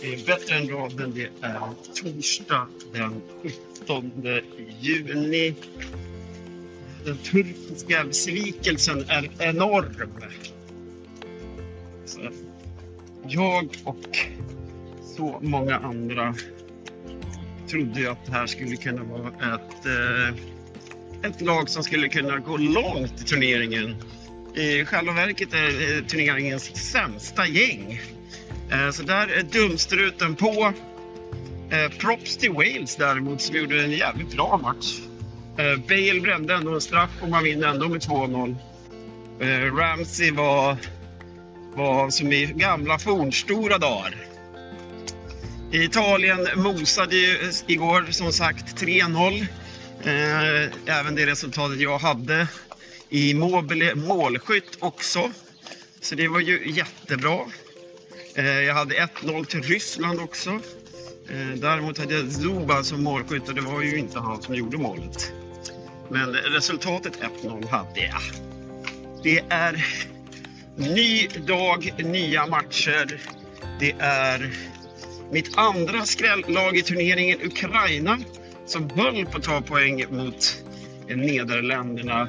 Det är bättre än raden. Det är torsdag den 17 juni. Den turkiska besvikelsen är enorm. Så jag och så många andra trodde ju att det här skulle kunna vara ett, eh, ett lag som skulle kunna gå långt i turneringen. I själva verket är det turneringens sämsta gäng. Eh, så där är dumstruten på. Eh, props till Wales däremot som gjorde en jävligt bra match. Eh, Bale brände ändå en straff och man vinner ändå med 2-0. Eh, Ramsey var, var som i gamla fornstora dagar. Italien mosade ju eh, igår som sagt 3-0. Eh, även det resultatet jag hade i Mobile målskytt också. Så det var ju jättebra. Eh, jag hade 1-0 till Ryssland också. Eh, däremot hade jag Zuba som målskytt och det var ju inte han som gjorde målet. Men resultatet 1-0 hade jag. Det är ny dag, nya matcher. Det är mitt andra skrällag i turneringen, Ukraina, som höll på att ta poäng mot Nederländerna.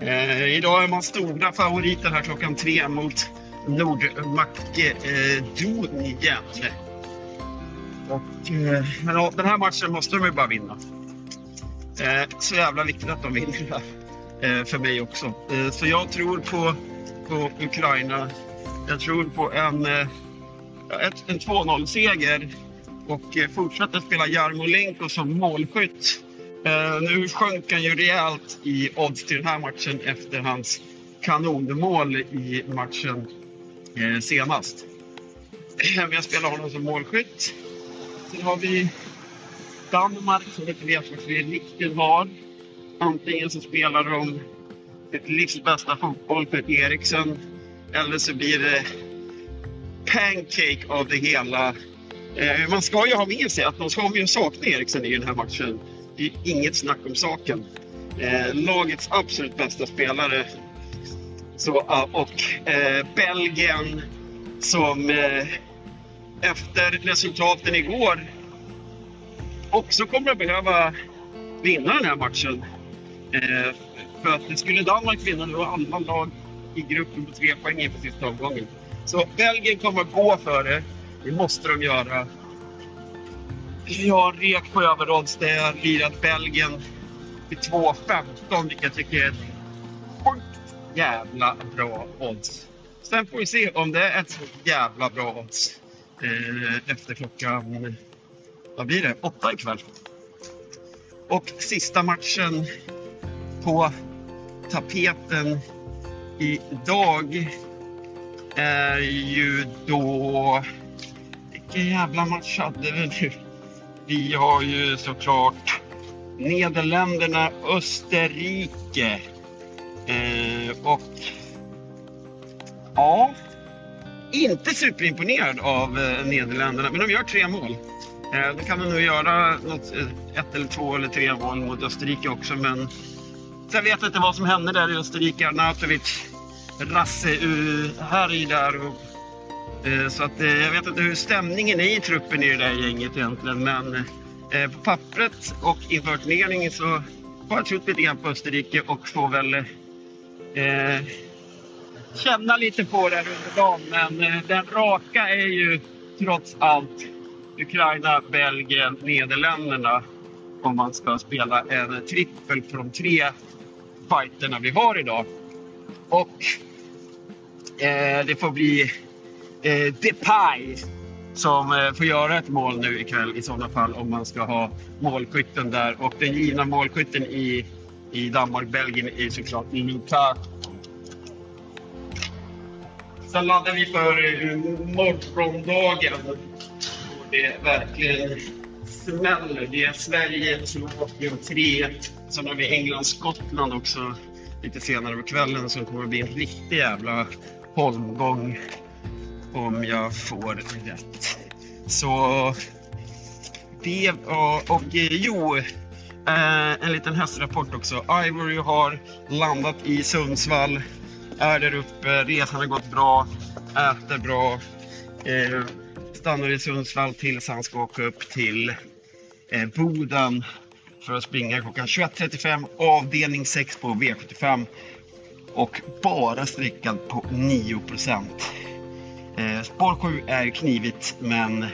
Eh, idag är man stora favoriter här klockan tre mot Nordmakedonien. Eh, och eh, den här matchen måste de ju bara vinna. Eh, så jävla viktigt att de vinner här. Eh, för mig också. Eh, så jag tror på, på Ukraina. Jag tror på en, eh, ett, en 2-0-seger och eh, fortsätter spela Jarmolenko som målskytt. Eh, nu sjönk han ju rejält i odds till den här matchen efter hans kanonmål i matchen eh, senast. Vi har spelat honom som målskytt. Sen har vi Danmark som inte vet vad vi riktigt har. Antingen så spelar de ett livs bästa fotboll för Eriksen eller så blir det pancake av det hela. Eh, man ska ju ha med sig att de kommer ju sakna Eriksen i den här matchen. Det är inget snack om saken. Eh, lagets absolut bästa spelare. Så, och eh, Belgien som eh, efter resultaten igår också kommer att behöva vinna den här matchen. Eh, för att det skulle Danmark vinna, då alla lag i gruppen på tre poäng inför sista omgången. Så Belgien kommer att gå för det. Det måste de göra. Jag har rek på överodds där lirat Belgien till 2,15 vilket jag tycker är ett jävla bra odds. Sen får vi se om det är ett så jävla bra odds eh, efter klockan, vad blir det, åtta ikväll. Och sista matchen på tapeten idag är ju då... Vilken jävla match hade vi nu? Vi har ju såklart Nederländerna, Österrike. Eh, och ja, inte superimponerad av eh, Nederländerna, men de gör tre mål. Eh, då kan de nog göra något, eh, ett eller två eller tre mål mot Österrike också, men sen vet jag inte vad som hände där i Österrike. Arnautovic, Rasse eh, Harry... där. Och, eh, så att, eh, jag vet inte hur stämningen är i truppen i det där gänget egentligen, men eh, på pappret och inför turneringen så har jag trott lite grann på Österrike och får väl eh, känna lite på det här under dagen. Men eh, den raka är ju trots allt Ukraina, Belgien, Nederländerna om man ska spela en trippel på de tre fighterna vi har idag. Och eh, det får bli eh, Depay som eh, får göra ett mål nu ikväll i sådana fall om man ska ha målskytten där. Och den givna målskytten i, i Danmark-Belgien är såklart Lukaku. Sen laddar vi för eh, morgondagen. Och det verkligen smäller. Det är Sverige, Slovakien 3. Sen har vi England-Skottland också lite senare på kvällen. som kommer att bli en riktig jävla holmgång om jag får rätt. Så det och, och eh, jo, Eh, en liten hästrapport också. Ivory har landat i Sundsvall, är där uppe, resan har gått bra, äter bra. Eh, stannar i Sundsvall tills han ska åka upp till eh, Boden för att springa klockan 21.35 avdelning 6 på V75 och bara sträckad på 9 eh, Spår 7 är knivigt men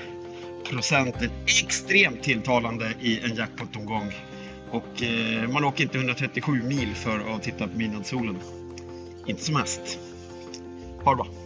procenten extremt tilltalande i en jackpot-omgång. Och eh, man åker inte 137 mil för att titta på midnattssolen. Inte som mest. Ha det bra!